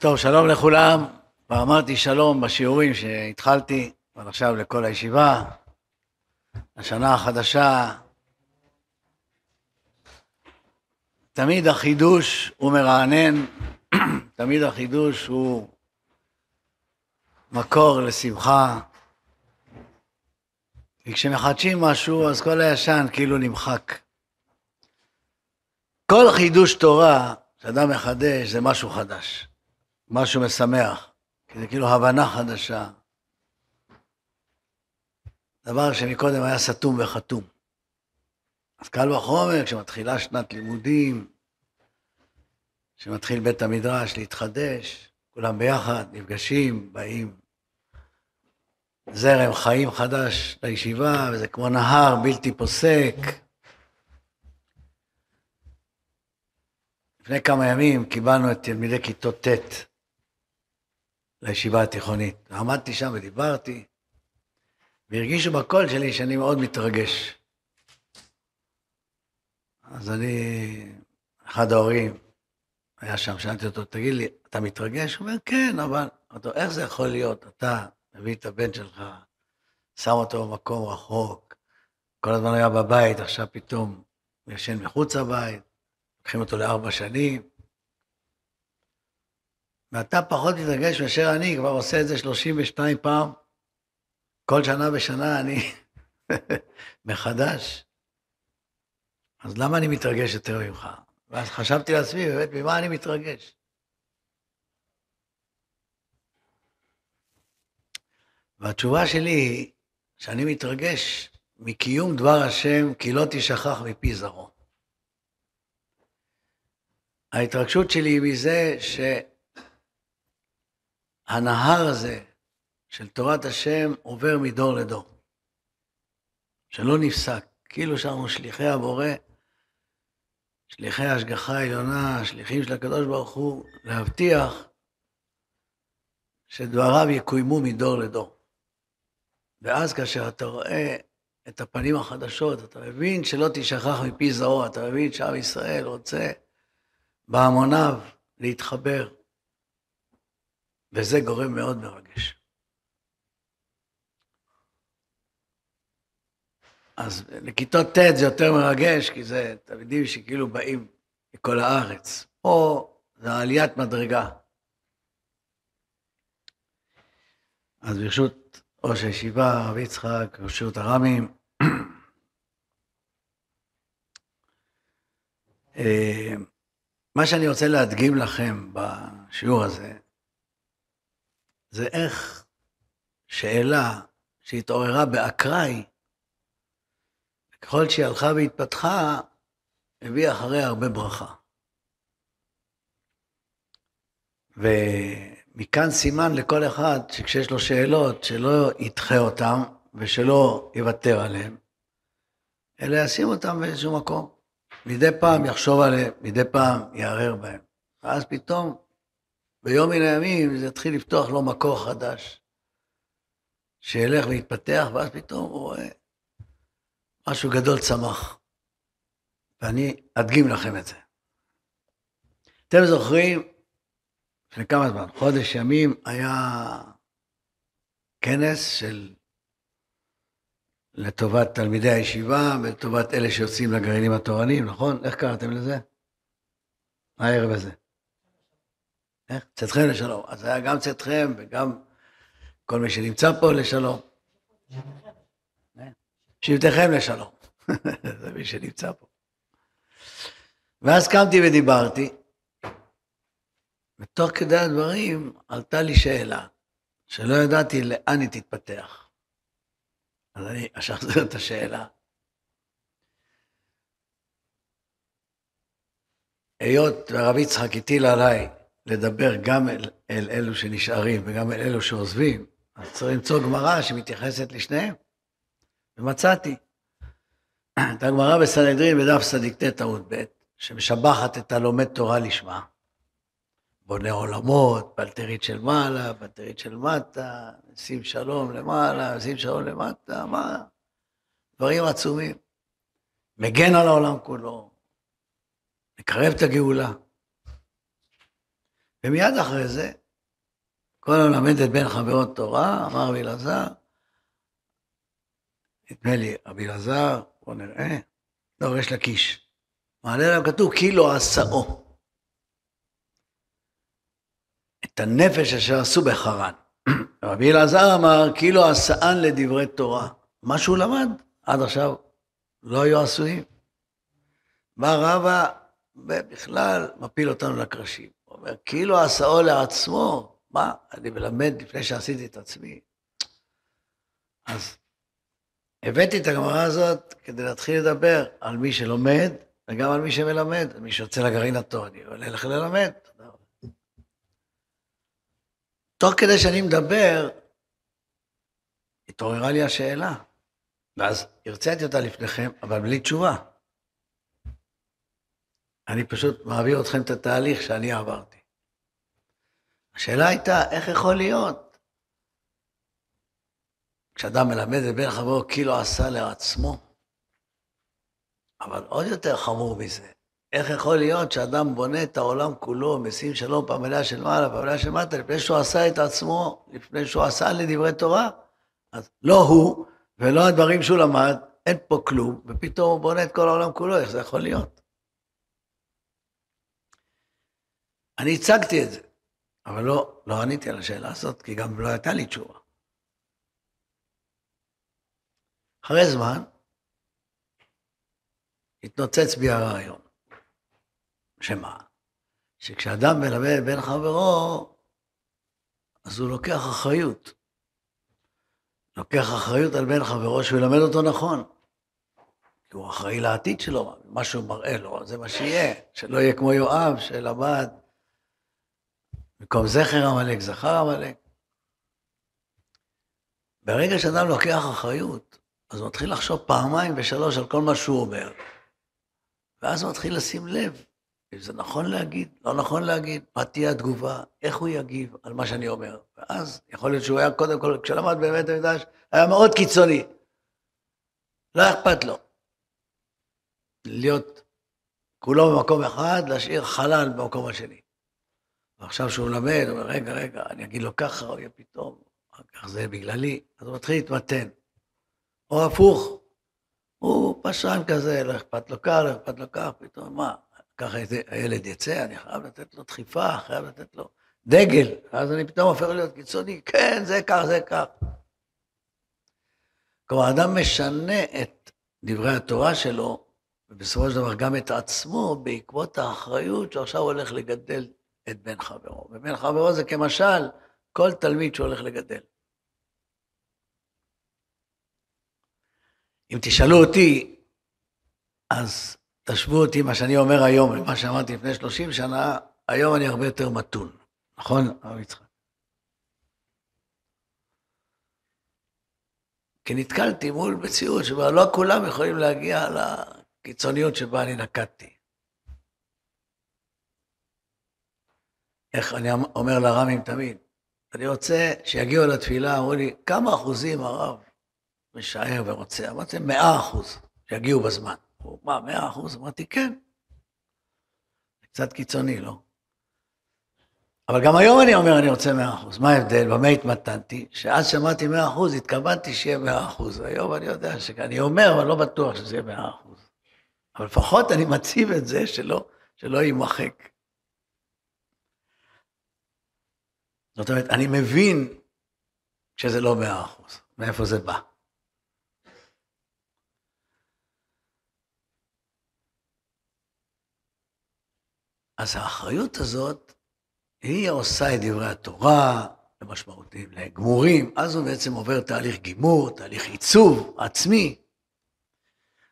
טוב, שלום לכולם. כבר אמרתי שלום בשיעורים שהתחלתי, אבל עכשיו לכל הישיבה. השנה החדשה. תמיד החידוש הוא מרענן, תמיד החידוש הוא מקור לשמחה. כי כשמחדשים משהו, אז כל הישן כאילו נמחק. כל חידוש תורה שאדם מחדש זה משהו חדש, משהו משמח, כי זה כאילו הבנה חדשה. דבר שמקודם היה סתום וחתום. אז קל וחומר, כשמתחילה שנת לימודים, כשמתחיל בית המדרש להתחדש, כולם ביחד נפגשים, באים זרם חיים חדש לישיבה, וזה כמו נהר בלתי פוסק. לפני כמה ימים קיבלנו את תלמידי כיתות ט' לישיבה התיכונית. עמדתי שם ודיברתי, והרגישו בקול שלי שאני מאוד מתרגש. אז אני, אחד ההורים היה שם, שאלתי אותו, תגיד לי, אתה מתרגש? הוא אומר, כן, אבל... אותו, איך זה יכול להיות? אתה מביא את הבן שלך, שם אותו במקום רחוק, כל הזמן היה בבית, עכשיו פתאום ישן מחוץ לבית, לוקחים אותו לארבע שנים. ואתה פחות מתרגש מאשר אני, כבר עושה את זה 32 פעם. כל שנה בשנה אני מחדש. אז למה אני מתרגש יותר ממך? ואז חשבתי לעצמי, באמת, ממה אני מתרגש? והתשובה שלי היא שאני מתרגש מקיום דבר השם, כי לא תשכח מפי זרעו. ההתרגשות שלי היא מזה שהנהר הזה של תורת השם עובר מדור לדור, שלא נפסק, כאילו שאנחנו שליחי הבורא, שליחי ההשגחה העליונה, שליחים של הקדוש ברוך הוא, להבטיח שדבריו יקוימו מדור לדור. ואז כאשר אתה רואה את הפנים החדשות, אתה מבין שלא תשכח מפי זרוע, אתה מבין שעם ישראל רוצה בהמוניו להתחבר, וזה גורם מאוד מרגש. אז לכיתות ט' זה יותר מרגש, כי זה תלמידים שכאילו באים מכל הארץ. פה זה עליית מדרגה. אז ברשות ראש הישיבה, הרב יצחק, ברשות הרמים, אה, מה שאני רוצה להדגים לכם בשיעור הזה, זה איך שאלה שהתעוררה באקראי, ככל שהיא הלכה והתפתחה, הביא אחריה הרבה ברכה. ומכאן סימן לכל אחד שכשיש לו שאלות, שלא ידחה אותן ושלא יוותר עליהן, אלא ישים אותן באיזשהו מקום. מדי פעם יחשוב עליהם, מדי פעם יערער בהם. ואז פתאום, ביום מן הימים, זה יתחיל לפתוח לו מקור חדש, שילך ויתפתח, ואז פתאום הוא רואה משהו גדול צמח. ואני אדגים לכם את זה. אתם זוכרים, לפני כמה זמן, חודש ימים, היה כנס של לטובת תלמידי הישיבה ולטובת אלה שיוצאים לגרעינים התורניים, נכון? איך קראתם לזה? הערב הזה? איך? צאתכם לשלום. אז היה גם צאתכם וגם כל מי שנמצא פה לשלום. שבטכם לשלום. זה מי שנמצא פה. ואז קמתי ודיברתי, ותוך כדי הדברים עלתה לי שאלה, שלא ידעתי לאן היא תתפתח. אז אני אשחזר את השאלה. היות והרב יצחק הטיל עליי לדבר גם אל, אל אלו שנשארים וגם אל אלו שעוזבים, אז צריך למצוא גמרא שמתייחסת לשניהם. ומצאתי. את הגמרא בסנהדרין בדף ס"ט עמוד ב', שמשבחת את הלומד תורה לשמה. בונה עולמות, פלטרית של מעלה, פלטרית של מטה, שים שלום למעלה, שים שלום למטה, מה? דברים עצומים. מגן על העולם כולו, מקרב את הגאולה. ומיד אחרי זה, כל המלמד את בן חברו תורה, אמר רבי אלעזר, נדמה לי, רבי אלעזר, בוא נראה, לא, יש לקיש. מעלה להם כתוב, כי לא עשאו. את הנפש אשר עשו בחרן. רבי אלעזר אמר, כאילו עשאן לדברי תורה. מה שהוא למד עד עכשיו לא היו עשויים. בא רבא ובכלל מפיל אותנו לקרשים. הוא אומר, כאילו עשאו לעצמו, מה, אני מלמד לפני שעשיתי את עצמי. אז הבאתי את הגמרא הזאת כדי להתחיל לדבר על מי שלומד וגם על מי שמלמד, מי שיוצא לגרעין התורני, עולה לך ללמד. תוך כדי שאני מדבר, התעוררה לי השאלה, ואז הרציתי אותה לפניכם, אבל בלי תשובה. אני פשוט מעביר אתכם את התהליך שאני עברתי. השאלה הייתה, איך יכול להיות? כשאדם מלמד את בן חברו כאילו עשה לעצמו, אבל עוד יותר חמור מזה, איך יכול להיות שאדם בונה את העולם כולו, משים שלום פעמליה של מעלה, פעמליה של מטה, לפני שהוא עשה את עצמו, לפני שהוא עשה לדברי תורה? אז לא הוא ולא הדברים שהוא למד, אין פה כלום, ופתאום הוא בונה את כל העולם כולו, איך זה יכול להיות? אני הצגתי את זה, אבל לא, לא עניתי על השאלה הזאת, כי גם לא הייתה לי תשובה. אחרי זמן, התנוצץ בי הרעיון. שמה? שכשאדם מלמד בן חברו, אז הוא לוקח אחריות. לוקח אחריות על בן חברו שהוא ילמד אותו נכון. כי הוא אחראי לעתיד שלו, מה שהוא מראה לו, זה מה שיהיה. שלא יהיה כמו יואב, שלמד במקום זכר עמלק, זכר עמלק. ברגע שאדם לוקח אחריות, אז הוא מתחיל לחשוב פעמיים ושלוש על כל מה שהוא אומר. ואז הוא מתחיל לשים לב אם זה נכון להגיד, לא נכון להגיד, מה תהיה התגובה, איך הוא יגיב על מה שאני אומר. ואז יכול להיות שהוא היה קודם כל, כשלמד בבית המקדש, היה מאוד קיצוני. לא אכפת לו. להיות כולו במקום אחד, להשאיר חלל במקום השני. ועכשיו שהוא מלמד, הוא אומר, רגע, רגע, אני אגיד לו ככה, הוא יהיה פתאום, אחר כך זה בגללי. אז הוא מתחיל להתמתן. או הפוך, הוא פשרן כזה, לא אכפת לו כך, לא אכפת לו כך, פתאום, מה, ככה הילד יצא, אני חייב לתת לו דחיפה, חייב לתת לו דגל, אז אני פתאום הופך להיות קיצוני, כן, זה כך, זה כך. כלומר, האדם משנה את דברי התורה שלו, ובסופו של דבר גם את עצמו, בעקבות האחריות שעכשיו הוא הולך לגדל את בן חברו. ובן חברו זה כמשל כל תלמיד שהולך לגדל. אם תשאלו אותי, אז תשוו אותי, מה שאני אומר היום, למה שאמרתי לפני 30 שנה, היום אני הרבה יותר מתון. נכון, הרב יצחק? כי נתקלתי מול מציאות שבה לא כולם יכולים להגיע לקיצוניות שבה אני נקטתי. איך אני אומר לרמים תמיד, אני רוצה שיגיעו לתפילה, אמרו לי, כמה אחוזים הרב משער ורוצה? אמרתי, מאה אחוז, שיגיעו בזמן. הוא, מה, מאה אחוז? אמרתי, כן. קצת קיצוני, לא? אבל גם היום אני אומר, אני רוצה מאה אחוז. מה ההבדל? במה התמתנתי? שאז שמעתי מאה אחוז, התכוונתי שיהיה מאה אחוז. היום אני יודע שאני אומר, אבל לא בטוח שזה יהיה מאה אחוז. אבל לפחות אני מציב את זה שלא, שלא יימחק. זאת אומרת, אני מבין שזה לא מאה אחוז, מאיפה זה בא. אז האחריות הזאת, היא עושה את דברי התורה למשמעותיים, לגמורים, אז הוא בעצם עובר תהליך גימור, תהליך עיצוב עצמי.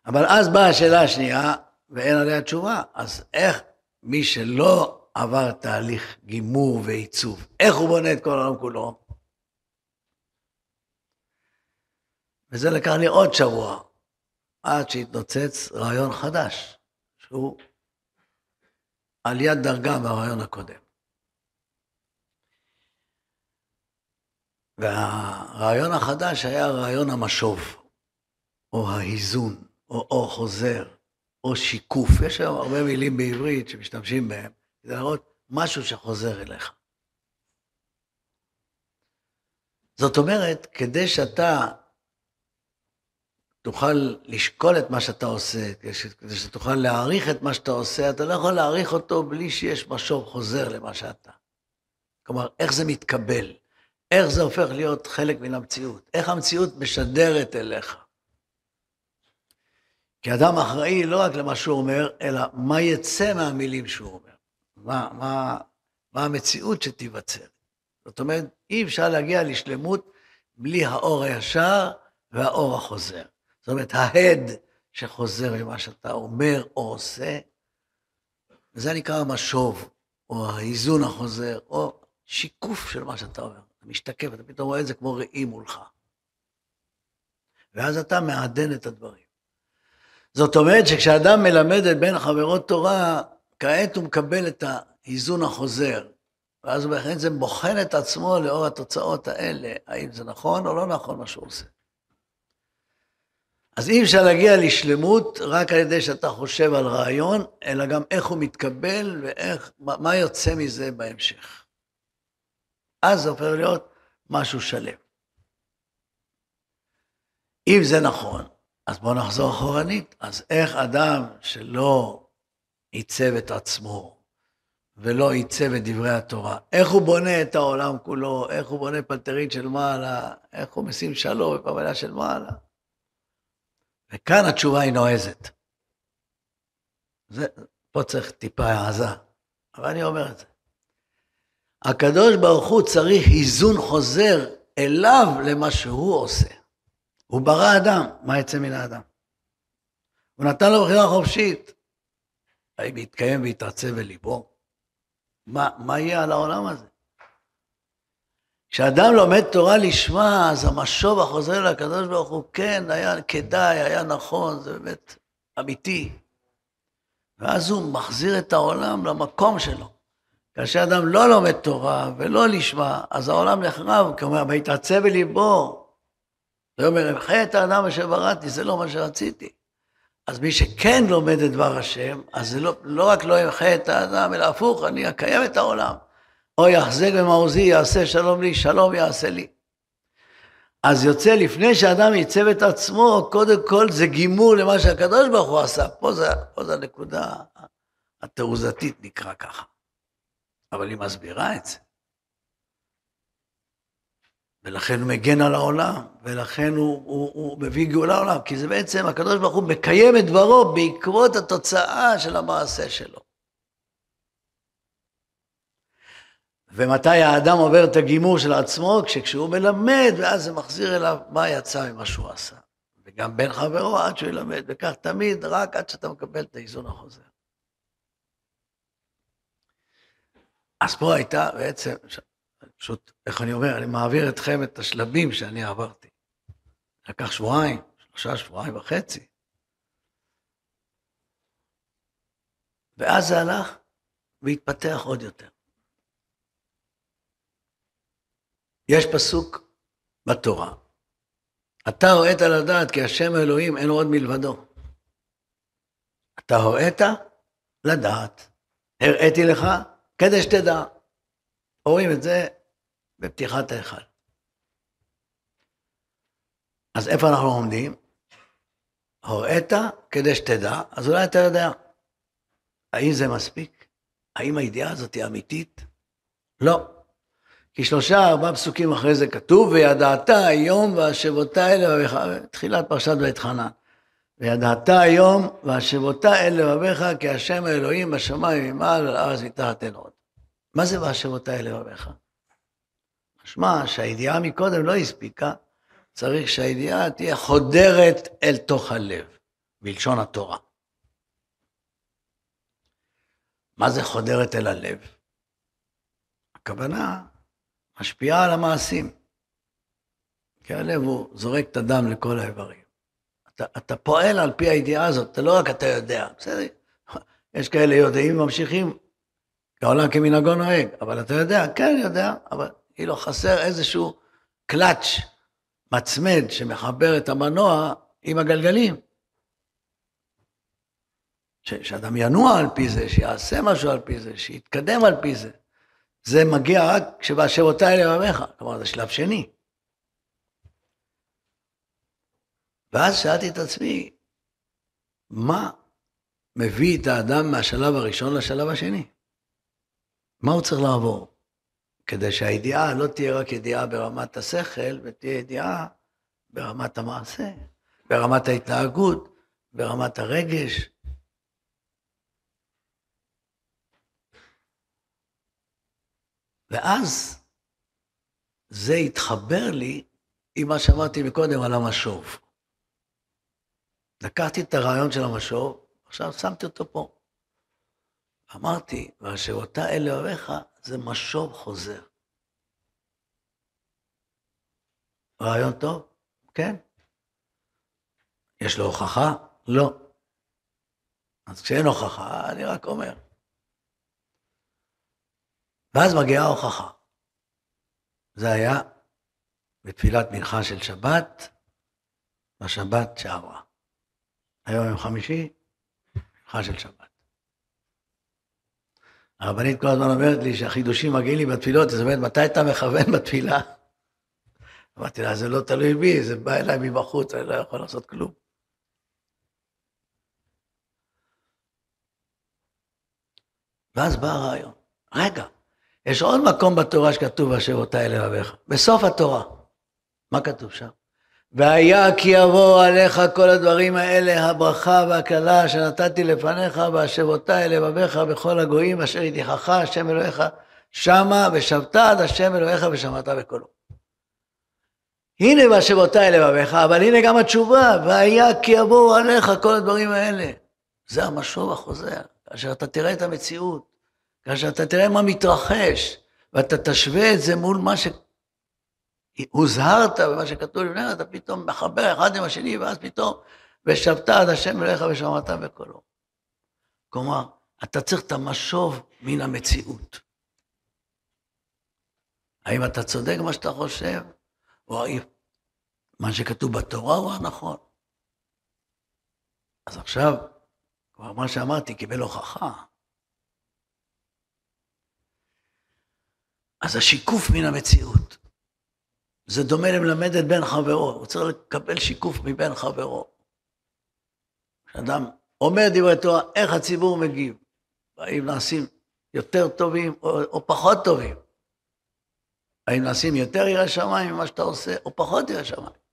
אבל אז באה השאלה השנייה, ואין עליה תשובה, אז איך מי שלא עבר תהליך גימור ועיצוב, איך הוא בונה את כל העולם כולו? וזה לקח לי עוד שבוע, עד שהתנוצץ רעיון חדש, שהוא עליית דרגה מהרעיון הקודם. והרעיון החדש היה רעיון המשוב, או האיזון, או אור חוזר, או שיקוף. יש היום הרבה מילים בעברית שמשתמשים בהם, כדי להראות משהו שחוזר אליך. זאת אומרת, כדי שאתה תוכל לשקול את מה שאתה עושה, כדי שתוכל להעריך את מה שאתה עושה, אתה לא יכול להעריך אותו בלי שיש משוב חוזר למה שאתה. כלומר, איך זה מתקבל? איך זה הופך להיות חלק מן המציאות? איך המציאות משדרת אליך? כי אדם אחראי לא רק למה שהוא אומר, אלא מה יצא מהמילים שהוא אומר. מה, מה, מה המציאות שתיווצר. זאת אומרת, אי אפשר להגיע לשלמות בלי האור הישר והאור החוזר. זאת אומרת, ההד שחוזר ממה שאתה אומר או עושה, וזה נקרא המשוב, או האיזון החוזר, או שיקוף של מה שאתה אומר. אתה משתקף, אתה פתאום רואה את זה כמו ראי מולך. ואז אתה מעדן את הדברים. זאת אומרת שכשאדם מלמד את בן חברות תורה, כעת הוא מקבל את האיזון החוזר. ואז הוא זה בוחן את עצמו לאור התוצאות האלה, האם זה נכון או לא נכון מה שהוא עושה. אז אי אפשר להגיע לשלמות רק על ידי שאתה חושב על רעיון, אלא גם איך הוא מתקבל ואיך, מה יוצא מזה בהמשך. אז זה הופך להיות משהו שלם. אם זה נכון, אז בואו נחזור אחורנית. אז איך אדם שלא עיצב את עצמו ולא עיצב את דברי התורה, איך הוא בונה את העולם כולו, איך הוא בונה פלטרית של מעלה, איך הוא משים שלום בפמליה של מעלה. וכאן התשובה היא נועזת. זה, פה צריך טיפה העזה, אבל אני אומר את זה. הקדוש ברוך הוא צריך איזון חוזר אליו למה שהוא עושה. הוא ברא אדם, מה יצא מן האדם? הוא נתן לו בחירה חופשית. האם יתקיים ויתרצה בליבו? מה, מה יהיה על העולם הזה? כשאדם לומד תורה לשמה, אז המשוב החוזר לקדוש ברוך הוא, כן, היה כדאי, היה נכון, זה באמת אמיתי. ואז הוא מחזיר את העולם למקום שלו. כאשר אדם לא לומד תורה ולא לשמה, אז העולם נחרב, כלומר, ויתעצב בליבו. ויאמר, אמחה את האדם אשר בראתי, זה לא מה שרציתי. אז מי שכן לומד את דבר השם, אז זה לא, לא רק לא ימחה את האדם, אלא הפוך, אני אקיים את העולם. או יחזק במעוזי, יעשה שלום לי, שלום יעשה לי. אז יוצא לפני שאדם ייצב את עצמו, קודם כל זה גימור למה שהקדוש ברוך הוא עשה. פה זה, פה זה הנקודה התעוזתית, נקרא ככה. אבל היא מסבירה את זה. ולכן הוא מגן על העולם, ולכן הוא, הוא, הוא מביא גאולה לעולם, כי זה בעצם, הקדוש ברוך הוא מקיים את דברו בעקבות התוצאה של המעשה שלו. ומתי האדם עובר את הגימור של עצמו? כשהוא מלמד, ואז זה מחזיר אליו מה יצא ממה שהוא עשה. וגם בין חברו עד שהוא ילמד, וכך תמיד, רק עד שאתה מקבל את האיזון החוזר. אז פה הייתה בעצם, פשוט, איך אני אומר, אני מעביר אתכם את השלבים שאני עברתי. לקח שבועיים, שלושה, שבועיים וחצי. ואז זה הלך והתפתח עוד יותר. יש פסוק בתורה. אתה הוראת לדעת כי השם האלוהים אין עוד מלבדו. אתה הוראת לדעת. הראיתי לך כדי שתדע. רואים את זה בפתיחת ההיכל. אז איפה אנחנו עומדים? הוראת כדי שתדע, אז אולי אתה יודע. האם זה מספיק? האם הידיעה הזאת היא אמיתית? לא. כי שלושה, ארבעה פסוקים אחרי זה כתוב, וידעת היום והשבותה אל לבביך, תחילת פרשת בית חנן. וידעת היום והשבותה אל לבביך, כי השם האלוהים בשמיים ממעל ולארץ מתחת אין עוד. מה זה והשבותה אל לבביך? משמע שהידיעה מקודם לא הספיקה, צריך שהידיעה תהיה חודרת אל תוך הלב, בלשון התורה. מה זה חודרת אל הלב? הכוונה משפיעה על המעשים. כי הלב הוא זורק את הדם לכל האיברים. אתה, אתה פועל על פי הידיעה הזאת, אתה לא רק אתה יודע, בסדר? יש כאלה יודעים וממשיכים, העולם כמנהגו נוהג, אבל אתה יודע, כן יודע, אבל כאילו חסר איזשהו קלאץ' מצמד שמחבר את המנוע עם הגלגלים. שאדם ינוע על פי זה, שיעשה משהו על פי זה, שיתקדם על פי זה. זה מגיע רק כשבהשבותיי לבביך, כלומר זה שלב שני. ואז שאלתי את עצמי, מה מביא את האדם מהשלב הראשון לשלב השני? מה הוא צריך לעבור? כדי שהידיעה לא תהיה רק ידיעה ברמת השכל, ותהיה ידיעה ברמת המעשה, ברמת ההתנהגות, ברמת הרגש. ואז זה התחבר לי עם מה שאמרתי מקודם על המשוב. לקחתי את הרעיון של המשוב, עכשיו שמתי אותו פה. אמרתי, ואשר אותה אל אוהביך זה משוב חוזר. רעיון טוב? כן. יש לו הוכחה? לא. אז כשאין הוכחה, אני רק אומר. ואז מגיעה ההוכחה. זה היה בתפילת מנחה של שבת, בשבת שעברה. היום יום חמישי, מנחה של שבת. הרבנית כל הזמן אומרת לי שהחידושים מגיעים לי בתפילות, זאת אומרת, מתי אתה מכוון בתפילה? אמרתי לה, זה לא תלוי בי, זה בא אליי מבחוץ, אני לא יכול לעשות כלום. ואז בא הרעיון, רגע, יש עוד מקום בתורה שכתוב אשר אותה אל אביך, בסוף התורה. מה כתוב שם? והיה כי יבוא עליך כל הדברים האלה, הברכה והקללה שנתתי לפניך, והשבותה אל לבביך בכל הגויים אשר ידיחך השם אלוהיך שמה, ושבת עד השם אלוהיך ושמעת בקולו. הנה והשבותה אל לבביך, אבל הנה גם התשובה, והיה כי יבואו עליך כל הדברים האלה. זה המשוב החוזר, כאשר אתה תראה את המציאות, כאשר אתה תראה מה מתרחש, ואתה תשווה את זה מול מה ש... הוזהרת במה שכתוב לפני, אתה פתאום מחבר אחד עם השני, ואז פתאום, ושבת עד השם אליך ושמעת בקולו. כלומר, אתה צריך את המשוב מן המציאות. האם אתה צודק מה שאתה חושב, או האם מה שכתוב בתורה הוא הנכון? אז עכשיו, כבר מה שאמרתי קיבל הוכחה. אז השיקוף מן המציאות. זה דומה למלמד את בן חברו, הוא צריך לקבל שיקוף מבן חברו. כשאדם אומר דברי תורה, איך הציבור מגיב? האם נעשים יותר טובים או, או פחות טובים? האם נעשים יותר ירא שמיים ממה שאתה עושה, או פחות ירא שמיים?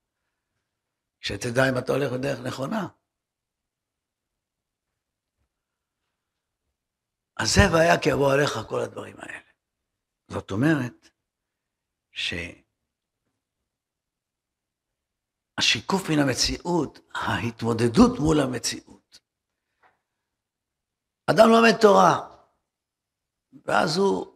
שתדע אם אתה הולך בדרך נכונה. אז זה והיה כי יבוא עליך כל הדברים האלה. זאת אומרת, ש... השיקוף מן המציאות, ההתמודדות מול המציאות. אדם לומד תורה, ואז הוא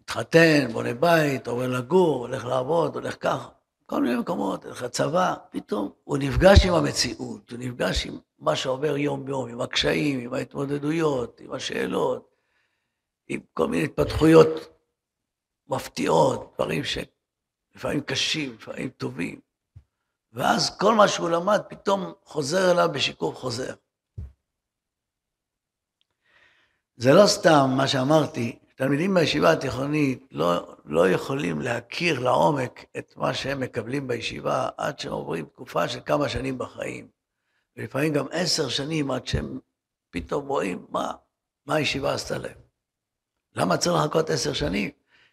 מתחתן, בונה בית, עובר לגור, הולך לעבוד, הולך ככה, כל מיני מקומות, הולך לצבא, פתאום הוא נפגש עם המציאות, הוא נפגש עם מה שעובר יום-יום, עם הקשיים, עם ההתמודדויות, עם השאלות, עם כל מיני התפתחויות מפתיעות, דברים שלפעמים קשים, לפעמים טובים. ואז כל מה שהוא למד פתאום חוזר אליו בשיקוף חוזר. זה לא סתם מה שאמרתי, תלמידים בישיבה התיכונית לא, לא יכולים להכיר לעומק את מה שהם מקבלים בישיבה עד שהם עוברים תקופה של כמה שנים בחיים. ולפעמים גם עשר שנים עד שהם פתאום רואים מה, מה הישיבה עשתה להם. למה צריך לחכות עשר שנים?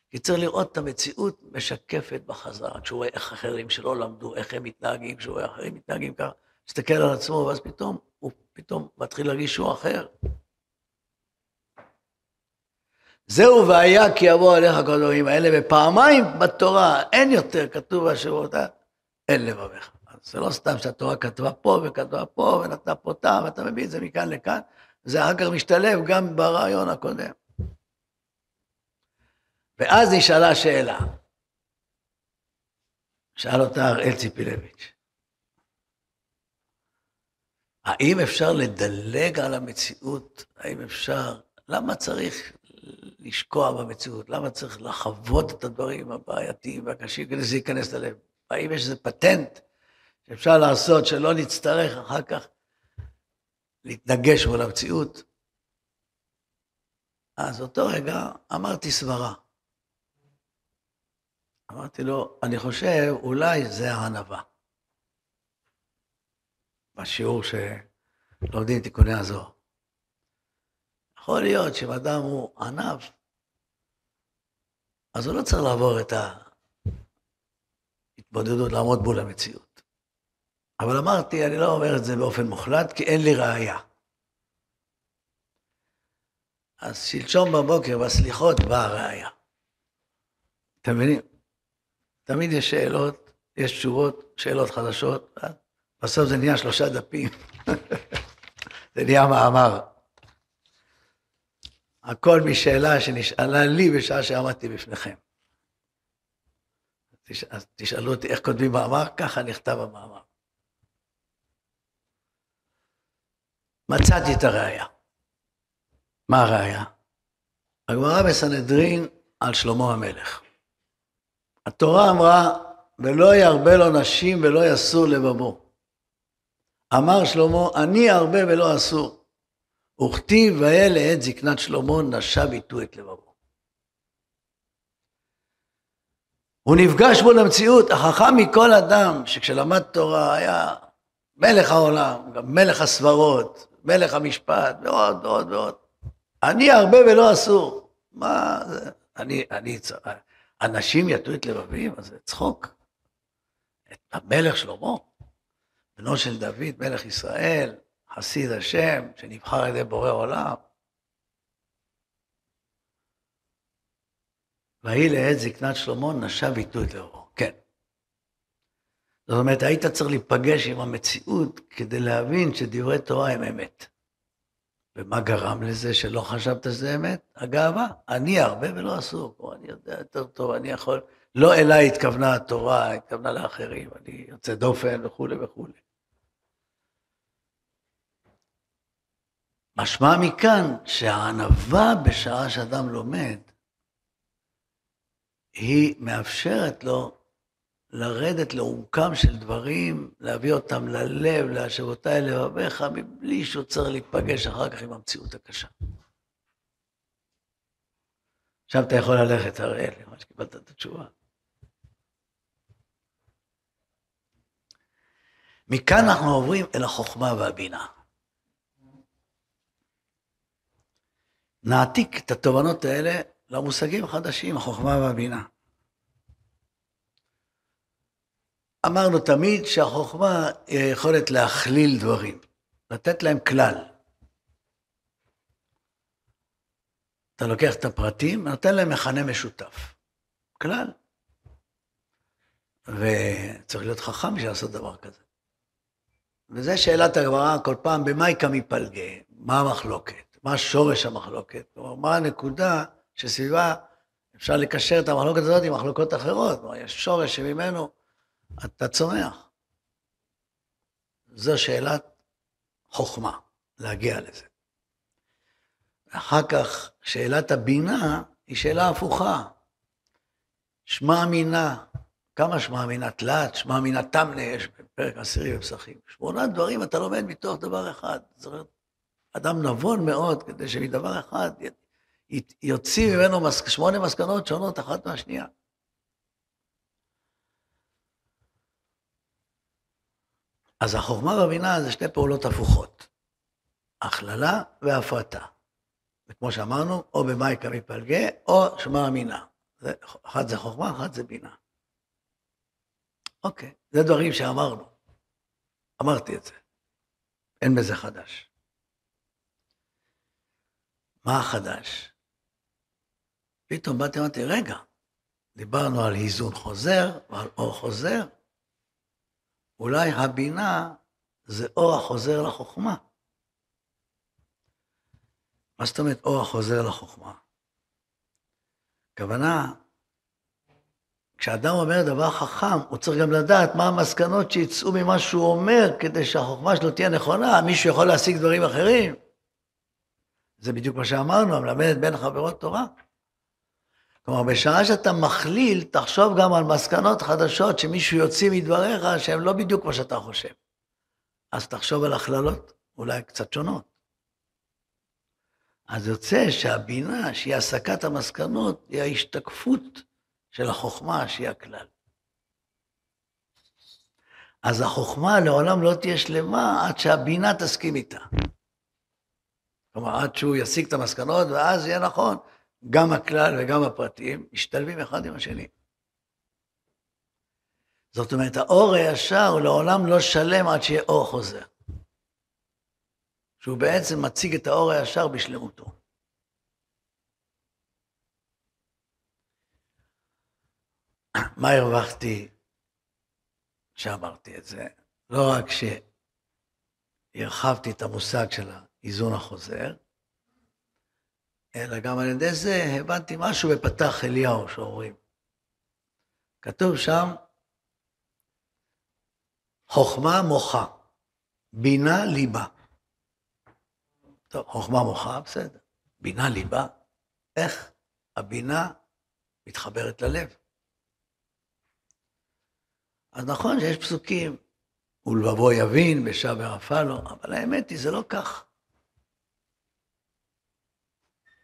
כי צריך לראות את המציאות משקפת בחזרה, כשהוא רואה איך אחרים שלא למדו, איך הם מתנהגים, כשהוא רואה אחרים מתנהגים ככה, מסתכל על עצמו, ואז פתאום הוא פתאום מתחיל להרגיש שהוא אחר. זהו והיה כי יבוא עליך כל הדברים האלה, ופעמיים בתורה אין יותר כתוב השבותה, אין לבביך. אז זה לא סתם שהתורה כתבה פה וכתבה פה ונתנה פה טעם, ואתה מביא את זה מכאן לכאן, זה אחר כך משתלב גם ברעיון הקודם. ואז נשאלה שאלה. שאל אותה הראל ציפילביץ', האם אפשר לדלג על המציאות? האם אפשר, למה צריך לשקוע במציאות? למה צריך לחוות את הדברים הבעייתיים והקשים כדי שזה ייכנס ללב? האם יש איזה פטנט שאפשר לעשות שלא נצטרך אחר כך להתנגש מול המציאות. אז אותו רגע אמרתי סברה. אמרתי לו, אני חושב, אולי זה הענווה. בשיעור שלומדים תיקוני הזוהר. יכול להיות שאם אדם הוא ענב, אז הוא לא צריך לעבור את ההתמודדות, לעמוד מול המציאות. אבל אמרתי, אני לא אומר את זה באופן מוחלט, כי אין לי ראייה. אז שלשום בבוקר, בסליחות, באה הראייה. אתם מבינים? תמיד יש שאלות, יש תשובות, שאלות חדשות, בסוף זה נהיה שלושה דפים. זה נהיה מאמר. הכל משאלה שנשאלה לי בשעה שעמדתי בפניכם. אז תשאלו אותי איך כותבים מאמר, ככה נכתב המאמר. מצאתי את הראייה. מה הראייה? הגמרא בסנהדרין על שלמה המלך. התורה אמרה, ולא ירבה לו נשים ולא יסור לבבו. אמר שלמה, אני ארבה ולא אסור. וכתיב והיה לעת זקנת שלמה נשא ביטו את לבבו. הוא נפגש בו למציאות, החכם מכל אדם, שכשלמד תורה היה מלך העולם, גם מלך הסברות, מלך המשפט, ועוד ועוד ועוד. אני הרבה ולא אסור. מה זה? אני, אני, אנשים יטו את לבבים, אז זה צחוק. את המלך שלמה, בנו של דוד, מלך ישראל, חסיד השם, שנבחר על ידי בורא עולם. ויהי לעת זקנת שלמה, נשב איתו את לאורו. כן. זאת אומרת, היית צריך להיפגש עם המציאות כדי להבין שדברי תורה הם אמת. ומה גרם לזה שלא חשבת שזה אמת? הגאווה. אני הרבה ולא אסור. או אני יודע יותר טוב, אני יכול... לא אליי התכוונה התורה, התכוונה לאחרים, אני יוצא דופן וכולי וכולי. משמע מכאן שהענווה בשעה שאדם לומד, היא מאפשרת לו לרדת לעומקם של דברים, להביא אותם ללב, להשבותי לבביך, מבלי שהוא צריך להיפגש אחר כך עם המציאות הקשה. עכשיו אתה יכול ללכת, אראל, למה שקיבלת את התשובה. מכאן אנחנו עוברים אל החוכמה והבינה. נעתיק את התובנות האלה למושגים החדשים, החוכמה והבינה. אמרנו תמיד שהחוכמה היא היכולת להכליל דברים, לתת להם כלל. אתה לוקח את הפרטים ונותן להם מכנה משותף. כלל. וצריך להיות חכם בשביל לעשות דבר כזה. וזו שאלת הגמרא כל פעם, במאי קמי פלגי? מה המחלוקת? מה שורש המחלוקת? כלומר, מה הנקודה שסביבה אפשר לקשר את המחלוקת הזאת עם מחלוקות אחרות? כלומר, יש שורש שממנו אתה צומח. זו שאלת חוכמה, להגיע לזה. אחר כך, שאלת הבינה היא שאלה הפוכה. שמע אמינה, כמה שמע אמינה? תלת, שמע אמינה תמנה, יש בפרק עשירי בפסחים. שמונה דברים אתה לומד מתוך דבר אחד. זאת אומרת, אדם נבון מאוד כדי שמדבר אחד יוציא ממנו שמונה מסקנות שונות אחת מהשנייה. אז החוכמה והבינה זה שתי פעולות הפוכות, הכללה והפרטה. וכמו שאמרנו, או במייקה מפלגה, או שמע אמינה. אחת זה חוכמה, אחת זה בינה. אוקיי, זה דברים שאמרנו. אמרתי את זה. אין בזה חדש. מה החדש? פתאום באתי ואמרתי, רגע, דיברנו על היזון חוזר ועל אור חוזר, אולי הבינה זה אור החוזר לחוכמה. מה זאת אומרת אור החוזר לחוכמה? הכוונה, כשאדם אומר דבר חכם, הוא צריך גם לדעת מה המסקנות שיצאו ממה שהוא אומר, כדי שהחוכמה שלו תהיה נכונה. מישהו יכול להשיג דברים אחרים. זה בדיוק מה שאמרנו, המלמדת בין חברות תורה. כלומר, בשעה שאתה מכליל, תחשוב גם על מסקנות חדשות שמישהו יוציא מדבריך, שהן לא בדיוק כמו שאתה חושב. אז תחשוב על הכללות, אולי קצת שונות. אז יוצא שהבינה, שהיא הסקת המסקנות, היא ההשתקפות של החוכמה שהיא הכלל. אז החוכמה לעולם לא תהיה שלמה עד שהבינה תסכים איתה. כלומר, עד שהוא יסיק את המסקנות, ואז יהיה נכון, גם הכלל וגם הפרטים משתלבים אחד עם השני. זאת אומרת, האור הישר הוא לעולם לא שלם עד שיהיה אור חוזר. שהוא בעצם מציג את האור הישר בשלמותו. מה הרווחתי שאמרתי את זה? לא רק שהרחבתי את המושג של האיזון החוזר, אלא גם על ידי זה הבנתי משהו בפתח אליהו שאומרים. כתוב שם, חוכמה מוחה, בינה ליבה. טוב, חוכמה מוחה, בסדר. בינה ליבה, איך הבינה מתחברת ללב. אז נכון שיש פסוקים, ולבבו יבין, בשעה ורפא לו, אבל האמת היא, זה לא כך.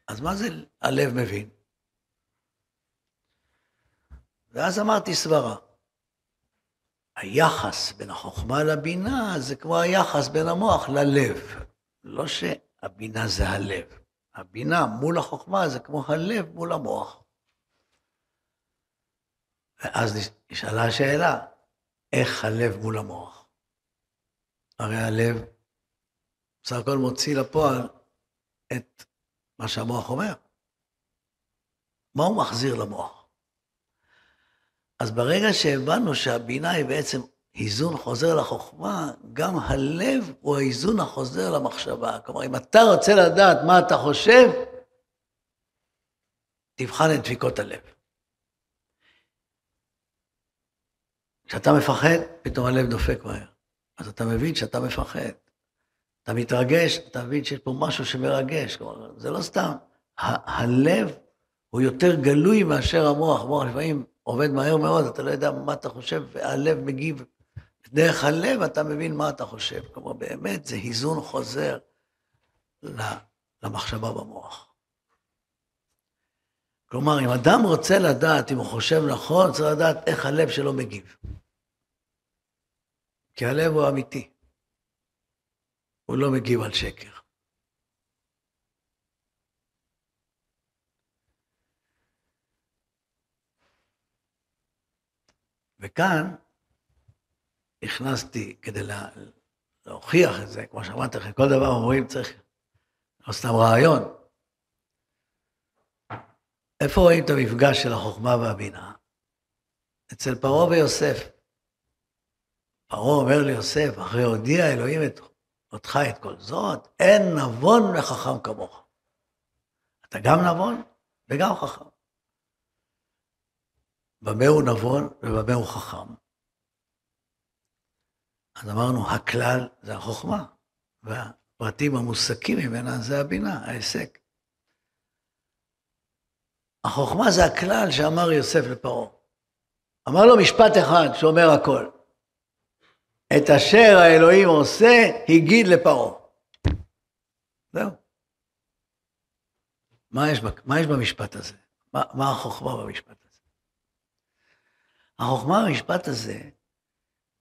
אז מה זה הלב מבין? ואז אמרתי סברה. היחס בין החוכמה לבינה זה כמו היחס בין המוח ללב. לא שהבינה זה הלב. הבינה מול החוכמה זה כמו הלב מול המוח. ואז נשאלה השאלה, איך הלב מול המוח? הרי הלב בסך הכל מוציא לפועל את מה שהמוח אומר. מה הוא מחזיר למוח? אז ברגע שהבנו שהבינה היא בעצם איזון חוזר לחוכמה, גם הלב הוא האיזון החוזר למחשבה. כלומר, אם אתה רוצה לדעת מה אתה חושב, תבחן את דפיקות הלב. כשאתה מפחד, פתאום הלב דופק מהר. אז אתה מבין שאתה מפחד. אתה מתרגש, אתה מבין שיש פה משהו שמרגש. כלומר, זה לא סתם. ה- הלב הוא יותר גלוי מאשר המוח. המוח לפעמים עובד מהר מאוד, אתה לא יודע מה אתה חושב, והלב מגיב. דרך הלב אתה מבין מה אתה חושב. כלומר, באמת זה היזון חוזר למחשבה במוח. כלומר, אם אדם רוצה לדעת אם הוא חושב נכון, צריך לדעת איך הלב שלו מגיב. כי הלב הוא אמיתי. הוא לא מגיב על שקר. וכאן הכנסתי כדי לה, להוכיח את זה, כמו שאמרתי לכם, כל דבר אומרים צריך, לא סתם רעיון. איפה רואים את המפגש של החוכמה והבינה? אצל פרעה ויוסף. פרעה אומר ליוסף, אחרי הודיע אלוהים את אותך את כל זאת, אין נבון וחכם כמוך. אתה גם נבון וגם חכם. במה הוא נבון ובמה הוא חכם? אז אמרנו, הכלל זה החוכמה, והפרטים המוסקים ממנה זה הבינה, ההיסק. החוכמה זה הכלל שאמר יוסף לפרעה. אמר לו משפט אחד שאומר הכל. את אשר האלוהים עושה, הגיד לפרעה. זהו. מה יש, מה יש במשפט הזה? מה, מה החוכמה במשפט הזה? החוכמה במשפט הזה,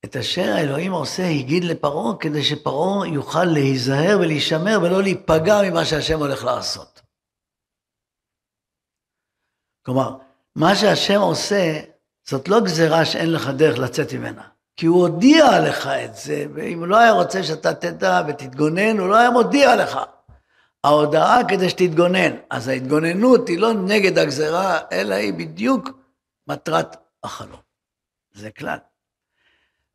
את אשר האלוהים עושה, הגיד לפרעה, כדי שפרעה יוכל להיזהר ולהישמר ולא להיפגע ממה שהשם הולך לעשות. כלומר, מה שהשם עושה, זאת לא גזירה שאין לך דרך לצאת ממנה. כי הוא הודיע לך את זה, ואם הוא לא היה רוצה שאתה תדע ותתגונן, הוא לא היה מודיע לך. ההודעה כדי שתתגונן. אז ההתגוננות היא לא נגד הגזרה, אלא היא בדיוק מטרת החלום. זה כלל.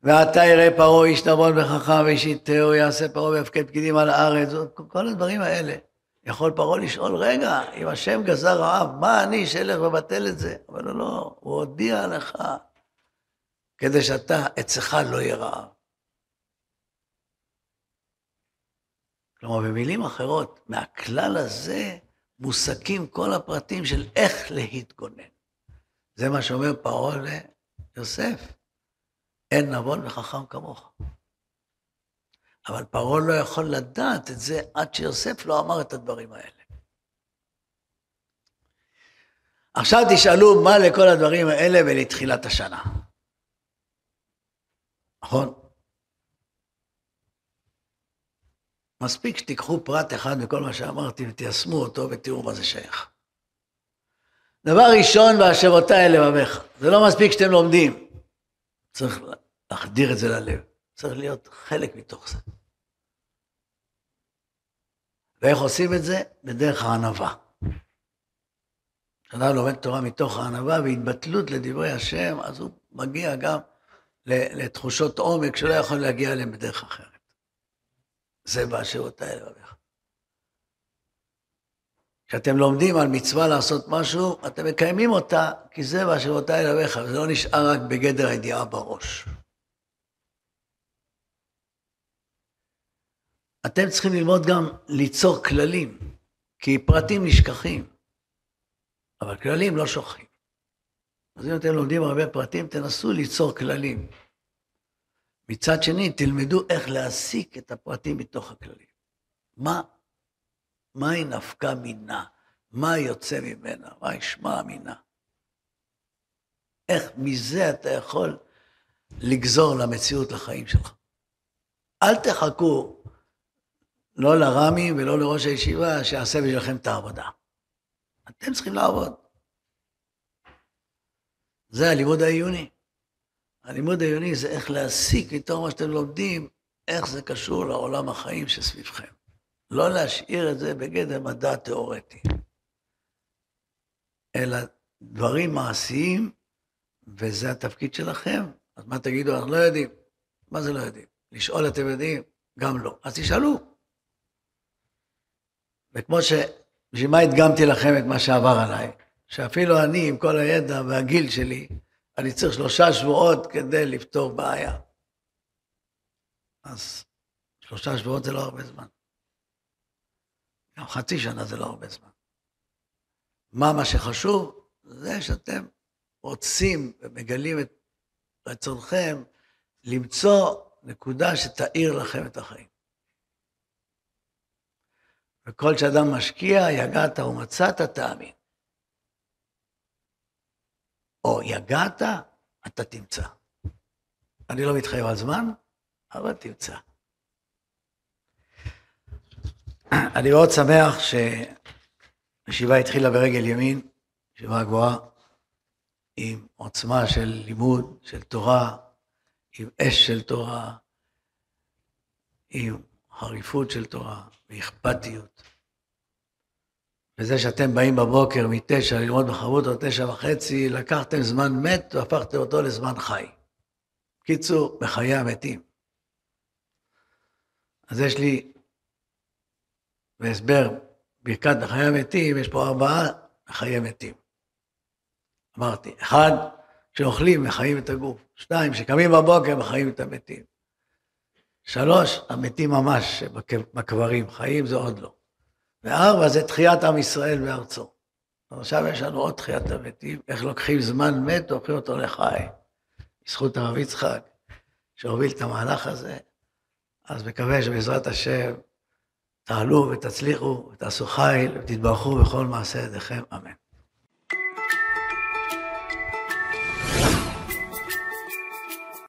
ועתה יראה פרעה איש נבון וחכם ואיש איתהו, יעשה פרעה ויפקד פקידים על הארץ, כל הדברים האלה. יכול פרעה לשאול, רגע, אם השם גזר רעב, מה אני שאלך ובטל את זה? אבל לא, לא, הוא הודיע לך כדי שאתה, אצלך לא יהיה רעב. כלומר, במילים אחרות, מהכלל הזה מוסקים כל הפרטים של איך להתגונן. זה מה שאומר פרעה ליוסף, אין נבון וחכם כמוך. אבל פרעה לא יכול לדעת את זה עד שיוסף לא אמר את הדברים האלה. עכשיו תשאלו מה לכל הדברים האלה ולתחילת השנה. נכון? מספיק שתיקחו פרט אחד מכל מה שאמרתי ותיישמו אותו ותראו מה זה שייך. דבר ראשון, והשבותי אל לבביך. זה לא מספיק שאתם לומדים. צריך להחדיר את זה ללב. צריך להיות חלק מתוך זה. ואיך עושים את זה? בדרך הענווה. כשאדם לומד תורה מתוך הענווה והתבטלות לדברי השם, אז הוא מגיע גם לתחושות עומק שלא יכול להגיע אליהן בדרך אחרת. זה באשרותי לבביך. כשאתם לומדים על מצווה לעשות משהו, אתם מקיימים אותה, כי זה באשרותי לבביך, וזה לא נשאר רק בגדר הידיעה בראש. אתם צריכים ללמוד גם ליצור כללים, כי פרטים נשכחים, אבל כללים לא שוכחים. אז אם אתם לומדים הרבה פרטים, תנסו ליצור כללים. מצד שני, תלמדו איך להסיק את הפרטים מתוך הכללים. מה, מהי נפקא מינה? מה יוצא ממנה? מה ישמע מינה? איך מזה אתה יכול לגזור למציאות לחיים שלך. אל תחכו לא לרמי ולא לראש הישיבה שיעשה בשבילכם את העבודה. אתם צריכים לעבוד. זה הלימוד העיוני. הלימוד העיוני זה איך להסיק מתוך מה שאתם לומדים, איך זה קשור לעולם החיים שסביבכם. לא להשאיר את זה בגדר מדע תיאורטי, אלא דברים מעשיים, וזה התפקיד שלכם. אז מה תגידו, אנחנו לא יודעים. מה זה לא יודעים? לשאול אתם יודעים? גם לא. אז תשאלו. וכמו ש... בשביל מה הדגמתי לכם את מה שעבר עליי? שאפילו אני, עם כל הידע והגיל שלי, אני צריך שלושה שבועות כדי לפתור בעיה. אז שלושה שבועות זה לא הרבה זמן. גם חצי שנה זה לא הרבה זמן. מה מה שחשוב? זה שאתם רוצים ומגלים את רצונכם למצוא נקודה שתאיר לכם את החיים. וכל שאדם משקיע, יגעת ומצאת, תאמין. או יגעת, אתה תמצא. אני לא מתחייב על זמן, אבל תמצא. אני מאוד שמח שהישיבה התחילה ברגל ימין, ישיבה גבוהה, עם עוצמה של לימוד, של תורה, עם אש של תורה, עם חריפות של תורה ואכפתיות. וזה שאתם באים בבוקר מתשע ללמוד בחרות או תשע וחצי, לקחתם זמן מת והפכתם אותו לזמן חי. קיצור, בחיי המתים. אז יש לי, בהסבר ברכת בחיי המתים, יש פה ארבעה בחיי מתים. אמרתי, אחד, כשאוכלים מחיים את הגוף. שתיים, כשקמים בבוקר מחיים את המתים. שלוש, המתים ממש בקברים, חיים זה עוד לא. וארבע זה תחיית עם ישראל בארצו. עכשיו יש לנו עוד תחיית המתים, איך לוקחים זמן מת והופכים אותו לחי. בזכות הרב יצחק, שהוביל את המהלך הזה, אז מקווה שבעזרת השם תעלו ותצליחו ותעשו חיל ותתברכו בכל מעשה ידיכם, אמן.